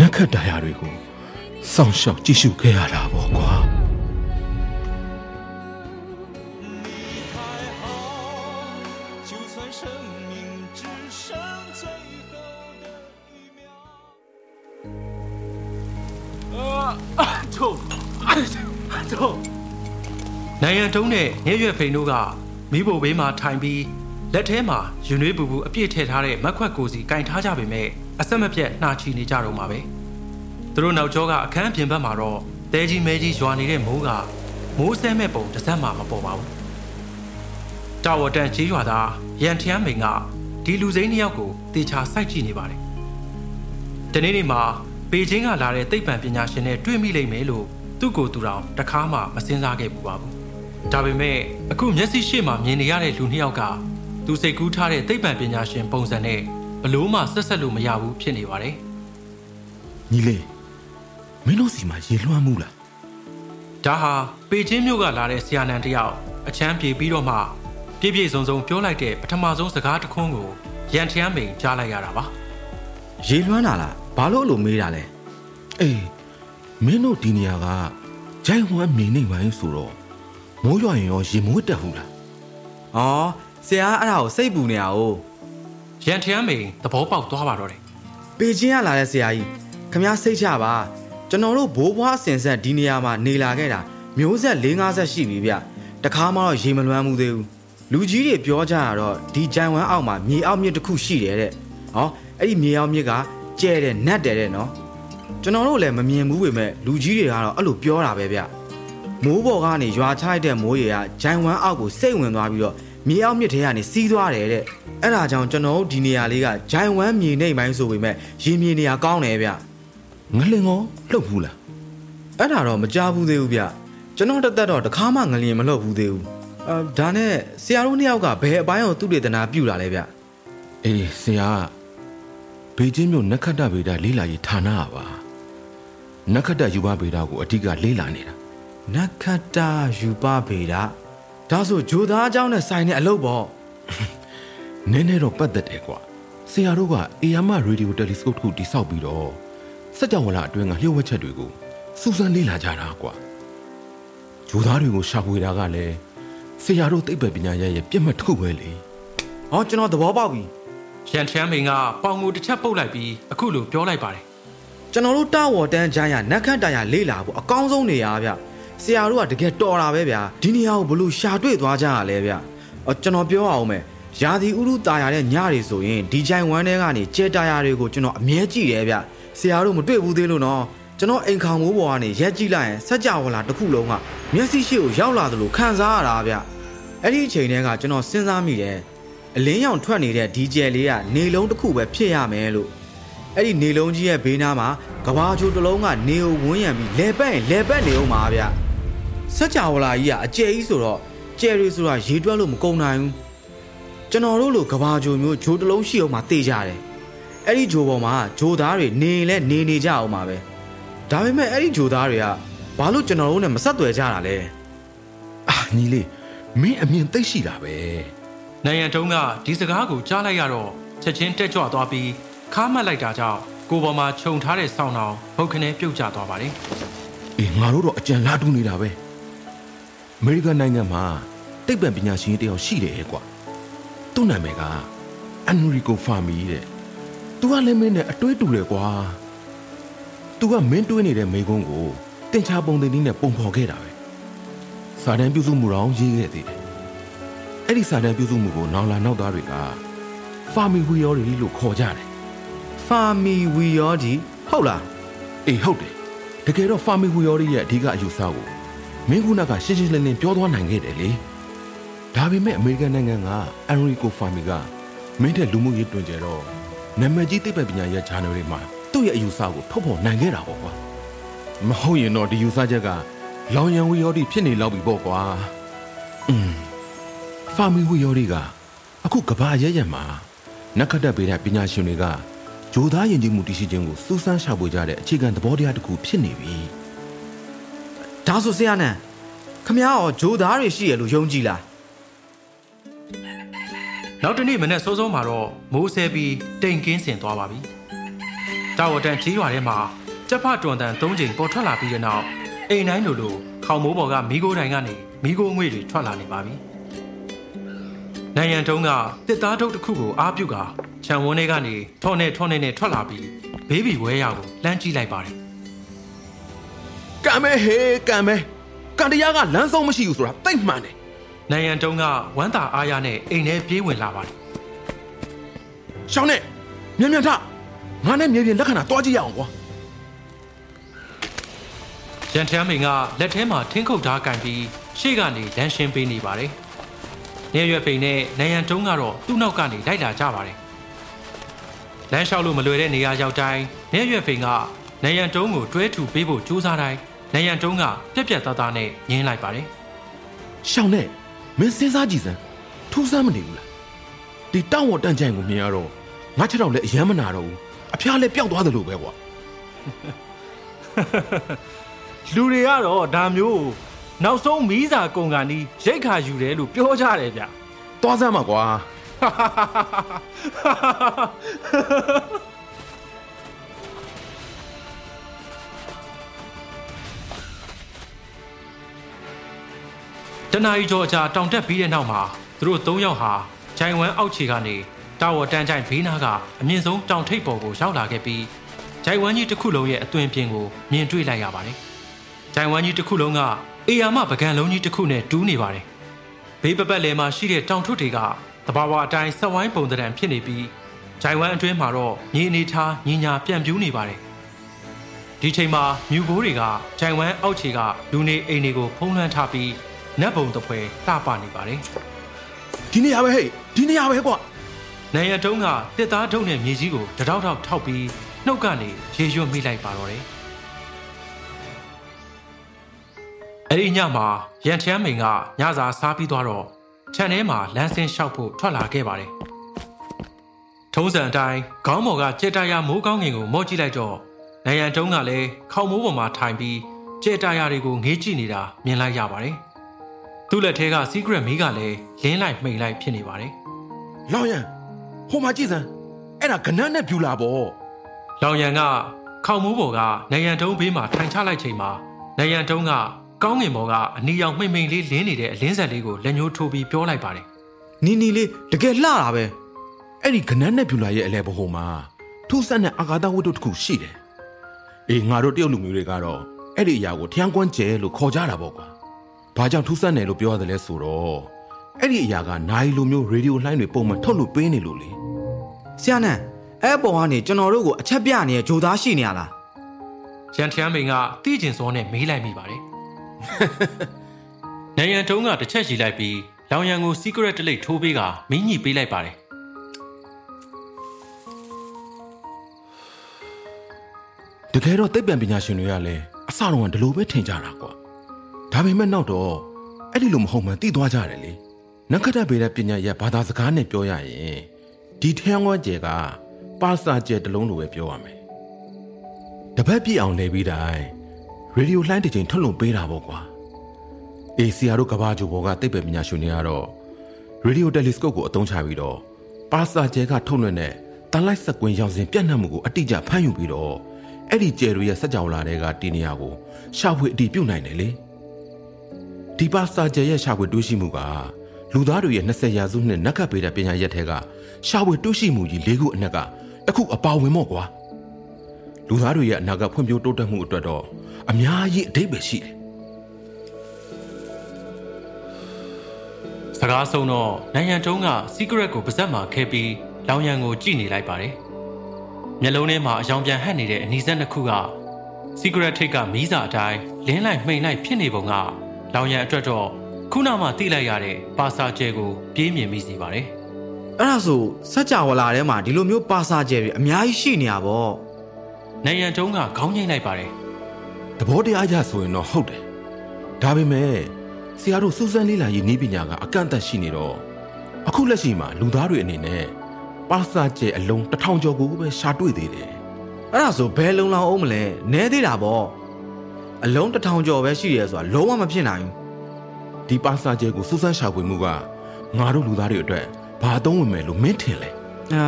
နက်ခတ်တရားတွေကိုစောင့်ရှောက်ကြည့်ရှုခဲ့ရတာပေါ့ကွာတို့နိုင်ငံတုံးနဲ့ရဲရွက်ဖိန်တို့ကမိဖို့ဘေးမှာထိုင်ပြီးလက်ထဲမှာယူနွေးပူပူအပြည့်ထည့်ထားတဲ့မက်ခွက်ကိုစီကင်ထားကြပေမဲ့ အဆက်မပြတ်နှာချီနေကြတော့မှာပဲသူတို့နောက်ကျောကအခန်းပြင်ဘက်မှာတော့တဲကြီးမဲကြီးရွာနေတဲ့မိုးကမိုးဆဲမဲ့ပုံတစ်စက်မှမပေါ်ပါဘူးတာဝတန်ကြီးရွာသားရန်ထျမ်းမိန်ကဒီလူစိမ်းနှစ်ယောက်ကိုတေချာစိုက်ကြည့်နေပါတယ်ဒီနေ့နေ့မှာပေချင်းကလာတဲ့သိပ္ပံပညာရှင်နဲ့တွေ့မိလိမ့်မယ်လို့သူ့ကိုယ်သူတော်တခါမှမစင်စားခဲ့ဘူးပါဘူးဒါပေမဲ့အခုမျက်စိရှေ့မှာမြင်နေရတဲ့လူနှစ်ယောက်ကသူစိတ်ကူးထားတဲ့သိပ္ပံပညာရှင်ပုံစံနဲ့ ဘလို့မှဆက်ဆက်လို့မရဘူးဖြစ်နေပါတယ်ညီလေးမင်းတို့စီမှာရေလွှမ်းမှုလား။ဒါဟာပေချင်းမြို့ကလာတဲ့ဆရာနန်တစ်ယောက်အချမ်းပြေပြီးတော့မှပြည့်ပြည့်စုံစုံပြောလိုက်တဲ့ပထမဆုံးစကားတစ်ခွန်းကိုရန်ထျမ်းမိန်ကြားလိုက်ရတာပါရေလွှမ်းတာလားဘာလို့အဲ့လိုမေးတာလဲအေးမင်းတို့ဒီနေရာကဂျိုင်ဝမ်မြေနေပိုင်းဆိုတော့မိုးရွာရင်ရောရေမိုးတက်ဘူးလားဩဆရာအဲ့ဒါကိုစိတ်ပူနေတာ哦။ ရန်ထျမ်းမိန်သဘောပေါက်သွားပါတော့တယ်ပေချင်းကလာတဲ့ဆရာကြီးခမ ्या စိတ်ချပါကျွန်တော်တို့ဘိုးဘွားအစင်ဆက်ဒီနေရာမှာနေလာခဲ့တာမျိုးဆက်၄50ဆက်ရှိပြီဗျတခါမှတော့ရေမလွှမ်းမှုသေးဘူးလူကြီးတွေပြောကြတာတော့ဒီဂျိုင်ဝမ်အောက်မှာမြေအောက်မြစ်တစ်ခုရှိတယ်တဲ့ဟောအဲ့ဒီမြေအောက်မြစ်ကကျဲတယ်နတ်တယ်တဲ့နော်ကျွန်တော်တို့လည်းမမြင်ဘူးပေမဲ့လူကြီးတွေကတော့အဲ့လိုပြောတာပဲဗျမိုးပေါ်ကနေရွာချလိုက်တဲ့မိုးရေကဂျိုင်ဝမ်အောက်ကိုစိတ်ဝင်သွားပြီးတော့ မြေအောက်မြစ်ထဲကနေစီးသွားတယ်တဲ့အဲ့ဒါကြောင့်ကျွန်တော်တို့ဒီနေရာလေးကဂျိုင်ဝမ်မြေနေပိုင်းဆိုပေမဲ့ရေမြေနေရာကောင်းတယ်ဗျငလင်ရောလှုပ်ဘူးလားအဲ့ဒါတော့မကြားဘူးသေးဘူးဗျကျွန်တော်တက်တက်တော့တခါမှငလျင်မလှုပ်ဘူးသေးဘူးအာဒါနဲ့ဆရာတို့နှစ်ယောက်ကဘယ်အပိုင်းကိုသူတေသနာပြုတာလဲဗျအေးဆရာကဘေကျင်းမြို့နက္ခတ္တဗေဒလေးလာရေးဌာနကပါနက္ခတ္တယူပဗေဒကိုအဓိကလေးလာနေတာနက္ခတ္တယူပဗေဒ ဒါဆိုဂျိုသားအကြောင်းနဲ့ဆိုင်တဲ့အလုပ်ပေါ့နည်းနည်းတော့ပတ်သက်တယ်ကွာဆရာတို့ကအေယာမရေဒီယိုတယ်လီစကုပ်တစ်ခုတိစောက်ပြီးတော့စက်ကြောင်ဝလာအတွင်းကလျှို့ဝှက်ချက်တွေကိုစူးစမ်းလေ့လာကြတာကွာဂျိုသားတွေကိုရှာဖွေတာကလည်းဆရာတို့သိပ္ပံပညာရဲ့ရဲ့ပြည့်မှတ်တစ်ခုပဲလေဟောကျွန်တော်သဘောပေါက်ပြီ။ရန်ထျမ်းမိန်ကပေါင်ကိုတစ်ချက်ပုတ်လိုက်ပြီးအခုလိုပြောလိုက်ပါတယ်ကျွန်တော်တို့တာဝေါ်တန်းချမ်းရနက်ခန့်တန်ရလေးလာဖို့အကောင်းဆုံးနေရဗျ ဆရာတို့ကတကယ်တော်တာပဲဗျာဒီနေရာကိုဘလို့ရှာတွေ့သွားကြရလဲဗျအော်ကျွန်တော်ပြောအောင်မယ်ရာသီဥတုတာယာတဲ့ညတွေဆိုရင်ဒီဂျိုင်ဝမ်ထဲကနေကျဲတာယာတွေကိုကျွန်တော်အမြဲကြည့်တယ်ဗျဆရာတို့မတွေ့ဘူးသေးလို့နော်ကျွန်တော်အိမ်ခေါင်မိုးပေါ်ကနေရက်ကြည့်လိုက်ရင်စက်ကြဝဠာတစ်ခုလုံးကမျက်စိရှိကိုရောက်လာသလိုခံစားရတာဗျအဲ့ဒီအချိန်တည်းကကျွန်တော်စဉ်းစားမိတယ်အလင်းရောင်ထွက်နေတဲ့ဒီဂျယ်လေးကနေလုံးတစ်ခုပဲဖြစ်ရမယ်လို့အဲ့ဒီနေလုံးကြီးရဲ့ဘေးနားမှာကဘာချိုတစ်လုံးကနေကိုဝန်းရံပြီးလဲပတ်ရင်လဲပတ်နေအောင်ပါဗျ စัจ java လာကြီးကအကျယ်ကြီးဆိုတော့ကျယ်ရီဆိုတာရေတွက်လို့မကုန်နိုင်ဘူးကျွန်တော်တို့လိုကဘာချိုမျိုးဂျိုးတစ်လုံးရှိအောင်မှတေးကြတယ်အဲ့ဒီဂျိုးပေါ်မှာဂျိုးသားတွေနေရင်လဲနေနေကြအောင်ပါပဲဒါပေမဲ့အဲ့ဒီဂျိုးသားတွေကဘာလို့ကျွန်တော်တို့နဲ့မဆက်သွယ်ကြတာလဲအာညီလေးမင်းအမြင်သိရှိတာပဲ။နိုင်ရန်တုံးကဒီစကားကိုကြားလိုက်ရတော့ချက်ချင်းတက်ကြွသွားပြီးခါမှတ်လိုက်တာကြောင့်ကိုယ်ပေါ်မှာခြုံထားတဲ့ဆောင်းအောင်ဘုတ်ခနဲပြုတ်ကျသွားပါတယ်အေးငါတို့တော့အကြံလာတူးနေတာပဲ အမေရိကန်နိုင်ငံမှာသိပ္ပံပညာရှင်တယောက်ရှိတယ်ကွာသူ့နာမည်ကအန်ရီကိုဖာမီတဲ့သူကလည်းမင်းနဲ့အတွေးတူတယ်ကွာသူကမင်းတွေးနေတဲ့မိကုန်းကိုတင်ချပုံတင်နည်းနဲ့ပုံဖော်ခဲ့တာပဲစာတန်းပြုစုမှုတော်ရေးခဲ့သေးတယ်အဲ့ဒီစာတန်းပြုစုမှုကိုနောင်လာနောက်သားတွေကဖာမီဝီယော်ရီလို့ခေါ်ကြတယ်ဖာမီဝီယောဒီဟုတ်လားအေးဟုတ်တယ်တကယ်တော့ဖာမီဝီယော်ရီရဲ့အဓိကအယူဆကို မင်းခုနကရှင်းရှင်းလင်းလင်းပြောသွားနိုင်ခဲ့တယ်လေဒါပေမဲ့အမေရိကန်နိုင်ငံကအန်ရီကိုဖာမီကမင်းတဲ့လူမှုရေးတွင်ကြတော့နာမည်ကြီးသိပ္ပံပညာရဲ့ channel တွေမှာသူ့ရဲ့အယူဆကိုထုတ်ဖော်နိုင်ခဲ့တာပေါ့ကွာမဟုတ်ရင်တော့ဒီယူဆချက်ကလောင်ရန်ဝီယော်ဒီဖြစ်နေလောက်ပြီပေါ့ကွာอืมဖာမီဝီယော်ဒီကအခုကဘာရဲရဲမှာနက္ခတ္တပေတဲ့ပညာရှင်တွေကဂျိုသားယဉ်ကျေးမှုတည်ရှိခြင်းကိုစူးစမ်းရှာဖွေကြတဲ့အခြေခံသဘောတရားတစ်ခုဖြစ်နေပြီ ဒါဆိုဆရာနန်ခမ ्या ရောဂျိုသားတွေရှိရလို့ယုံကြည်လား နောက်တနေ့မနေ့စောစောမှာတော့မိုးဆဲပြီးတိမ်ကင်းစင်သွားပါပြီ။တာဝတန်ကြီးရွာထဲမှာကြက်ဖတွန်တန်၃ချိန်ပေါ်ထွက်လာပြီးတဲ့နောက်အိမ်တိုင်းလိုလိုခေါင်မိုးပေါ်ကမိโกတိုင်ကနေမိโกငွေတွေထွက်လာနေပါပြီ။နိုင်ရန်တုံးကတစ်သားထုတ်တစ်ခုကိုအားပြုကာခြံဝန်းထဲကနေထော်နေထော်နေနဲ့ထွက်လာပြီးဘေးဘီဝဲရကိုလှမ်းကြည့်လိုက်ပါတယ် ကံမဲဟေးကံမဲကံတရားကလမ်းဆုံးမရှိဘူးဆိုတာသိမှန်တယ်။နိုင်ရန်တုံးကဝမ်းသာအားရနဲ့အိမ်ထဲပြေးဝင်လာပါတယ်ရှောင်းနဲ့မြန်မြန်ထငါနဲ့မြေပြင်လက္ခဏာတွားကြည့်ရအောင်ကွာ။ရန်ထမ်းမိန်ကလက်ထဲမှာထင်းခုတ်ထားကင်ပြီးရှေ့ကနေလမ်းရှင်းပေးနေပါတယ်။နေရွယ်ဖိန်နဲ့နိုင်ရန်တုံးကတော့သူ့နောက်ကနေလိုက်လာကြပါတယ်။လမ်းလျှောက်လို့မလွယ်တဲ့နေရာရောက်တိုင်းနေရွယ်ဖိန်ကနိုင်ရန်တုံးကိုတွဲထူပေးဖို့ကြိုးစားတိုင်း နိုင်ရန်တုံးကပြက်ပြက်သားသားနဲ့ငင်းလိုက်ပါတယ်ရှောင်းနဲ့မင်းစဉ်းစားကြည့်စမ်းထူးဆန်းမနေဘူးလားဒီတောင်းဝတန့်ကြိုင်ကိုမြင်ရတော့ငါချက်တော့လည်းအယမ်းမနာတော့ဘူးအဖျားလည်းပျောက်သွားတယ်လို့ပဲကွာ။လူတွေကတော့ဒါမျိုးနောက်ဆုံးမီးစာကုန်ကန်ဒီရိတ်ခါယူတယ်လို့ပြောကြတယ်ဗျသွားစမ်းပါကွာ။ တနာရီကျော်အကြာတောင်တက်ပြီးတဲ့နောက်မှာသူတို့၃ယောက်ဟာဂျိုင်ဝမ်အောက်ခြေကနေတာဝတန်းကြိုင်ဘေးနားကအမြင့်ဆုံးတောင်ထိပ်ပေါ်ကိုရောက်လာခဲ့ပြီးဂျိုင်ဝမ်ကြီးတစ်ခုလုံးရဲ့အသွင်ပြင်ကိုမြင်တွေ့လိုက်ရပါတယ်။ဂျိုင်ဝမ်ကြီးတစ်ခုလုံးကအေယာမပကံလုံးကြီးတစ်ခုနဲ့တူးနေပါတယ်။ဘေးပပတ်လယ်မှာရှိတဲ့တောင်ထွတ်တွေကတဘာဝအတိုင်းဆက်ဝိုင်းပုံသဏ္ဍာန်ဖြစ်နေပြီးဂျိုင်ဝမ်အတွင်းမှာတော့မြေအနေထားညီညာပြန့်ပြူးနေပါတယ်။ဒီချိန်မှာမြူဘိုးတွေကဂျိုင်ဝမ်အောက်ခြေကလူနေအိမ်တွေကိုဖုံးလွှမ်းထားပြီး နတ်ဘုံတစ်ဖွဲလှပနေပါတယ်။ဒီနေရာပဲဟဲ့ဒီနေရာပဲကွာနိုင်ရတုံးကတစ်သားထုံနဲ့မြေကြီးကိုတတောက်တောက်ထောက်ပြီးနှုတ်ကနေရေရွတ်မိလိုက်ပါတော့တယ်။အဲ့ဒီညမှာရန်ချမ်းမိန်ကညစာစားပြီးသွားတော့ခြံထဲမှာလမ်းဆင်းလျှောက်ဖို့ထွက်လာခဲ့ပါတယ်။ထုံးစံအတိုင်းခေါင်းပေါ်ကကြက်တရာမိုးကောင်းငင်ကိုမော့ကြည့်လိုက်တော့နိုင်ရန်တုံးကလည်းခေါင်းမိုးပေါ်မှာထိုင်ပြီးကြက်တရာတွေကိုငေးကြည့်နေတာမြင်လိုက်ရပါတယ်။ သူ့လက်ထဲက secret မီးကလည်းလင်းလိုက်မှိန်လိုက်ဖြစ်နေပါတယ်။လောင်ရန်ဟိုမှာကြည့်စမ်းအဲ့ဒါကနန်းနဲ့ဖြူလာပေါ့လောင်ရန်ကခေါင်မိုးပေါ်ကနိုင်ရန်တုံးဘေးမှာထိုင်ချလိုက်ချိန်မှာနိုင်ရန်တုံးကကောင်းငင်ပေါ်ကအနီရောင်မှိမ့်မှိန်လေးလင်းနေတဲ့အလင်းဆက်လေးကိုလက်ညှိုးထိုးပြီးပြောလိုက်ပါတယ်နီနီလေးတကယ်လှတာပဲအဲ့ဒီကနန်းနဲ့ဖြူလာရဲ့အလဲဘဟုံမှာထူးဆန်းတဲ့အာဂါသဝတ္ထုတစ်ခုရှိတယ်အေးငါတို့တရုတ်လူမျိုးတွေကတော့အဲ့ဒီအရာကိုထျံကွမ်းကျဲလို့ခေါ်ကြတာပေါ့ကွာ ဘာကြောင့်ထူးဆန်းတယ်လို့ပြောရတယ်လဲဆိုတော့အဲ့ဒီအရာကနိုင်လိုမျိုးရေဒီယိုလှိုင်းတွေပုံမှန်ထုတ်လို့ပေးနေလို့လေဆရာနန်အဲ့ပေါ်ကနေကျွန်တော်တို့ကိုအချက်ပြနေတဲ့ဂျိုသားရှိနေရလား။ရန်ထျမ်းမိန်ကတိကျင်စောနဲ့မေးလိုက်မိပါတယ်။နိုင်ရန်တုံးကတစ်ချက်ရီလိုက်ပြီးလောင်ရန်ကို secret တလိပ်ထိုးပေးကမင်းညှိပေးလိုက်ပါတယ်တကယ်တော့သိပ္ပံပညာရှင်တွေကလည်းအစတော့ကဒီလိုပဲထင်ကြတာကွာ ဒါပေမဲ့နောက်တော့အဲ့ဒီလိုမဟုတ်မှန်သိသွားကြတယ်လေနက္ခတ္တပေတဲ့ပညာရဲ့ဘာသာစကားနဲ့ပြောရရင်ဒီထျံဝဲကျဲကပါစာကျဲတစ်လုံးလိုပဲပြောရမယ်တပတ်ပြည့်အောင်လဲပြီးတိုင်းရေဒီယိုလှိုင်းတစ်ချိန်ထုတ်လွှင့်ပေးတာပေါ့ကွာအေးစီယာတို့ကဘာဂျိုဘောကသိပ္ပံပညာရှင်တွေကတော့ရေဒီယိုတယ်လီစကုပ်ကိုအသုံးချပြီးတော့ပါစာကျဲကထုတ်လွှင့်တဲ့တန်လိုက်စက်ကွင်းရောက်စဉ်ပြန့်နှံ့မှုကိုအတိအကျဖမ်းယူပြီးတော့အဲ့ဒီကျဲတွေရဲ့စက်ကြောင်လာတွေကတီနေယာကိုရှာဖွေအတည်ပြုနိုင်တယ်လေ ဒီပါစာကျဲရဲ့ရှာဖွေတွေးရှိမှုကလူသားတွေရဲ့20ရာစုနှစ်နက်ခတ်ပေးတဲ့ပညာရက်ထဲကရှာဖွေတွေးရှိမှုကြီး၄ခုအနက်ကတစ်ခုအပါဝင်မော့ကွာလူလူသားတွေရဲ့အနာဂတ်ဖွံ့ဖြိုးတိုးတက်မှုအတွက်တော့အများကြီးအဓိပ္ပာယ်ရှိတယ်စကားဆုံးတော့နိုင်ငံတုံးက secret ကိုပါဇက်မှာခဲပြီးလောင်ရန်ကိုကြည့်နေလိုက်ပါတယ်မျက်လုံးထဲမှာအယောင်ပြန်ဟပ်နေတဲ့အနီးစက်နှစ်ခုက secret ထိတ်ကမီးစာအတိုင်းလင်းလိုက်မှိန်လိုက်ဖြစ်နေပုံက လောင်ရန်အတွက်တော့ခုနမှသိလိုက်ရတဲ့ပါစာကျဲကိုပြေးမြင်မိစေပါတယ်အဲ့ဒါဆိုစัจ java လာထဲမှာဒီလိုမျိုးပါစာကျဲတွေအများကြီးရှိနေရပါဘောနိုင်ငံတုံးကခေါင်းငိမ့်လိုက်ပါတယ်သဘောတရားအရဆိုရင်တော့ဟုတ်တယ်ဒါပေမဲ့ဆရာတို့စူးစမ်းလေ့လာရေးနည်းပညာကအကန့်အသတ်ရှိနေတော့အခုလက်ရှိမှာလူသားတွေအနေနဲ့ပါစာကျဲအလုံးတစ်ထောင်ကျော်ကိုပဲရှာတွေ့သေးတယ်အဲ့ဒါဆိုဘယ်လုံလောက်အောင်မလဲနဲသေးတာပေါ့ အလုံးတစ်ထောင်ကျော်ပဲရှိရဲဆိုတာလုံးဝမဖြစ်နိုင်ဘူးဒီပါစာကျဲကိုစူးစမ်းရှာဖွေမှုကငါတို့လူသားတွေအတွက်ဘာအသုံးဝင်မယ်လို့မင်းထင်လဲအာ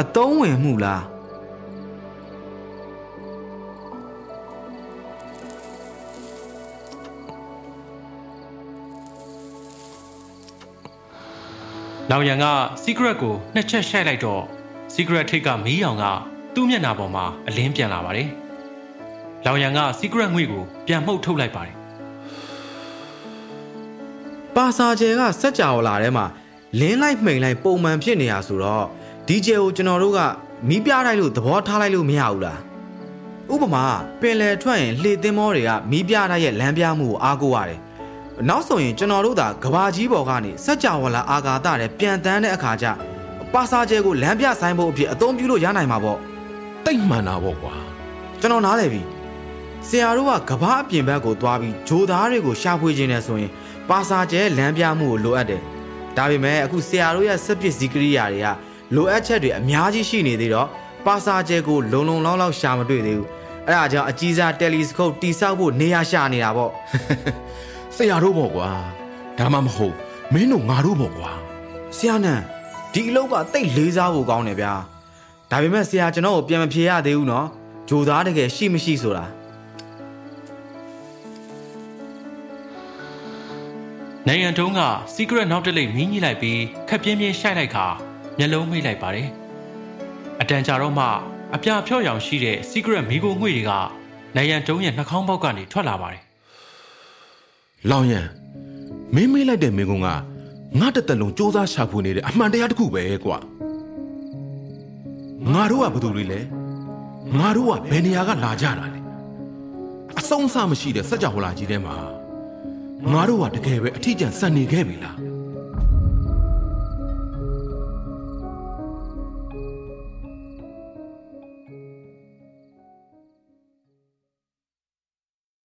အတုံးဝင်မှုလားလောင်ရန်က secret ကိုနှစ်ချက်ရှိုက်လိုက်တော့ secret ထိတ်ကမီးရောင်ကသူ့မျက်နှာပေါ်မှာအလင်းပြန်လာပါတယ် လောင်ရန်က secret ငွေကိုပြန်မှုတ်ထုတ်လိုက်ပါတယ်ပါစာကျဲကစัจ java လာထဲမှာလင်းလိုက်မှိန်လိုက်ပုံမှန်ဖြစ်နေရဆိုတော့ဒီကျဲကိုကျွန်တော်တို့ကမီးပြလိုက်လို့သဘောထားလိုက်လို့မရဘူးလားဥပမာပင်လယ်ထွက်ရင်လှေသင်းမောတွေကမီးပြတဲ့ရဲ့လမ်းပြမှုကိုအားကိုးရတယ်နောက်ဆိုရင်ကျွန်တော်တို့သာကဘာကြီးပေါ်ကနေစัจ java လာအာကာသတဲ့ပြန်တန်းတဲ့အခါကျပါစာကျဲကိုလမ်းပြဆိုင်ဖို့အဖြစ်အသုံးပြုလို့ရနိုင်မှာပေါ့တိတ်မှန်တာပေါ့ကွာကျွန်တော်နားလည်ပြီ ဆရာတို့ကကဘာအပြင်ဘက်ကိုသွားပြီးဂျိုသားတွေကိုရှာဖွေခြင်းနဲ့ဆိုရင် ပါစာကျဲလမ်းပြမှုကိုလိုအပ်တယ်ဒါပေမဲ့အခုဆရာတို့ရဲ့စက်ပစ္စည်းကိရိယာတွေကလိုအပ်ချက်တွေအများကြီးရှိနေသေးတော့ပါစာကျဲကိုလုံလုံလောက်လောက်ရှာမတွေ့သေးဘူးအဲ့ဒါကြောင့်အကြီးစားတယ်လီစကုပ်တိစောက်ဖို့နေရာရှာနေတာပေါ့ဆရာတို့ပေါ့ကွာဒါမှမဟုတ်မင်းတို့ငါတို့ပေါ့ကွာဆရာနန်ဒီအလုပ်ကတိတ်လေးစားဖို့ကောင်းတယ်ဗျာဒါပေမဲ့ဆရာကျွန်တော်ကိုပြန်မဖြေရသေးဘူးနော်ဂျိုသားတကယ်ရှိမရှိဆိုတာ နိုင်ငံတုံးက secret နောက်တစ်လိပ်မီးညှိလိုက်ပြီးခက်ပြင်းပြင်းရှိုက်လိုက်ခါမျက်လုံးမိတ်လိုက်ပါတယ်အတန်ကြာတော့မှအပြာဖြော့ရောင်ရှိတဲ့ secret မီးကိုငွေတွေကနိုင်ငံတုံးရဲ့နှာခေါင်းပေါက်ကနေထွက်လာပါတယ်လောင်ရန်မင်းမေးလိုက်တဲ့မင်းကငါတစ်သက်လုံးစူးစမ်းရှာဖွေနေတဲ့အမှန်တရားတစ်ခုပဲကွာငါတို့ကဘယ်သူတွေလဲငါတို့ကဘယ်နေရာကလာကြတာလဲအဆုံးအစမရှိတဲ့စัจ java လာကြီးထဲမှာ ငါတို့ကတကယ်ပဲအထီးကျန်စံနေခဲ့ပြီလား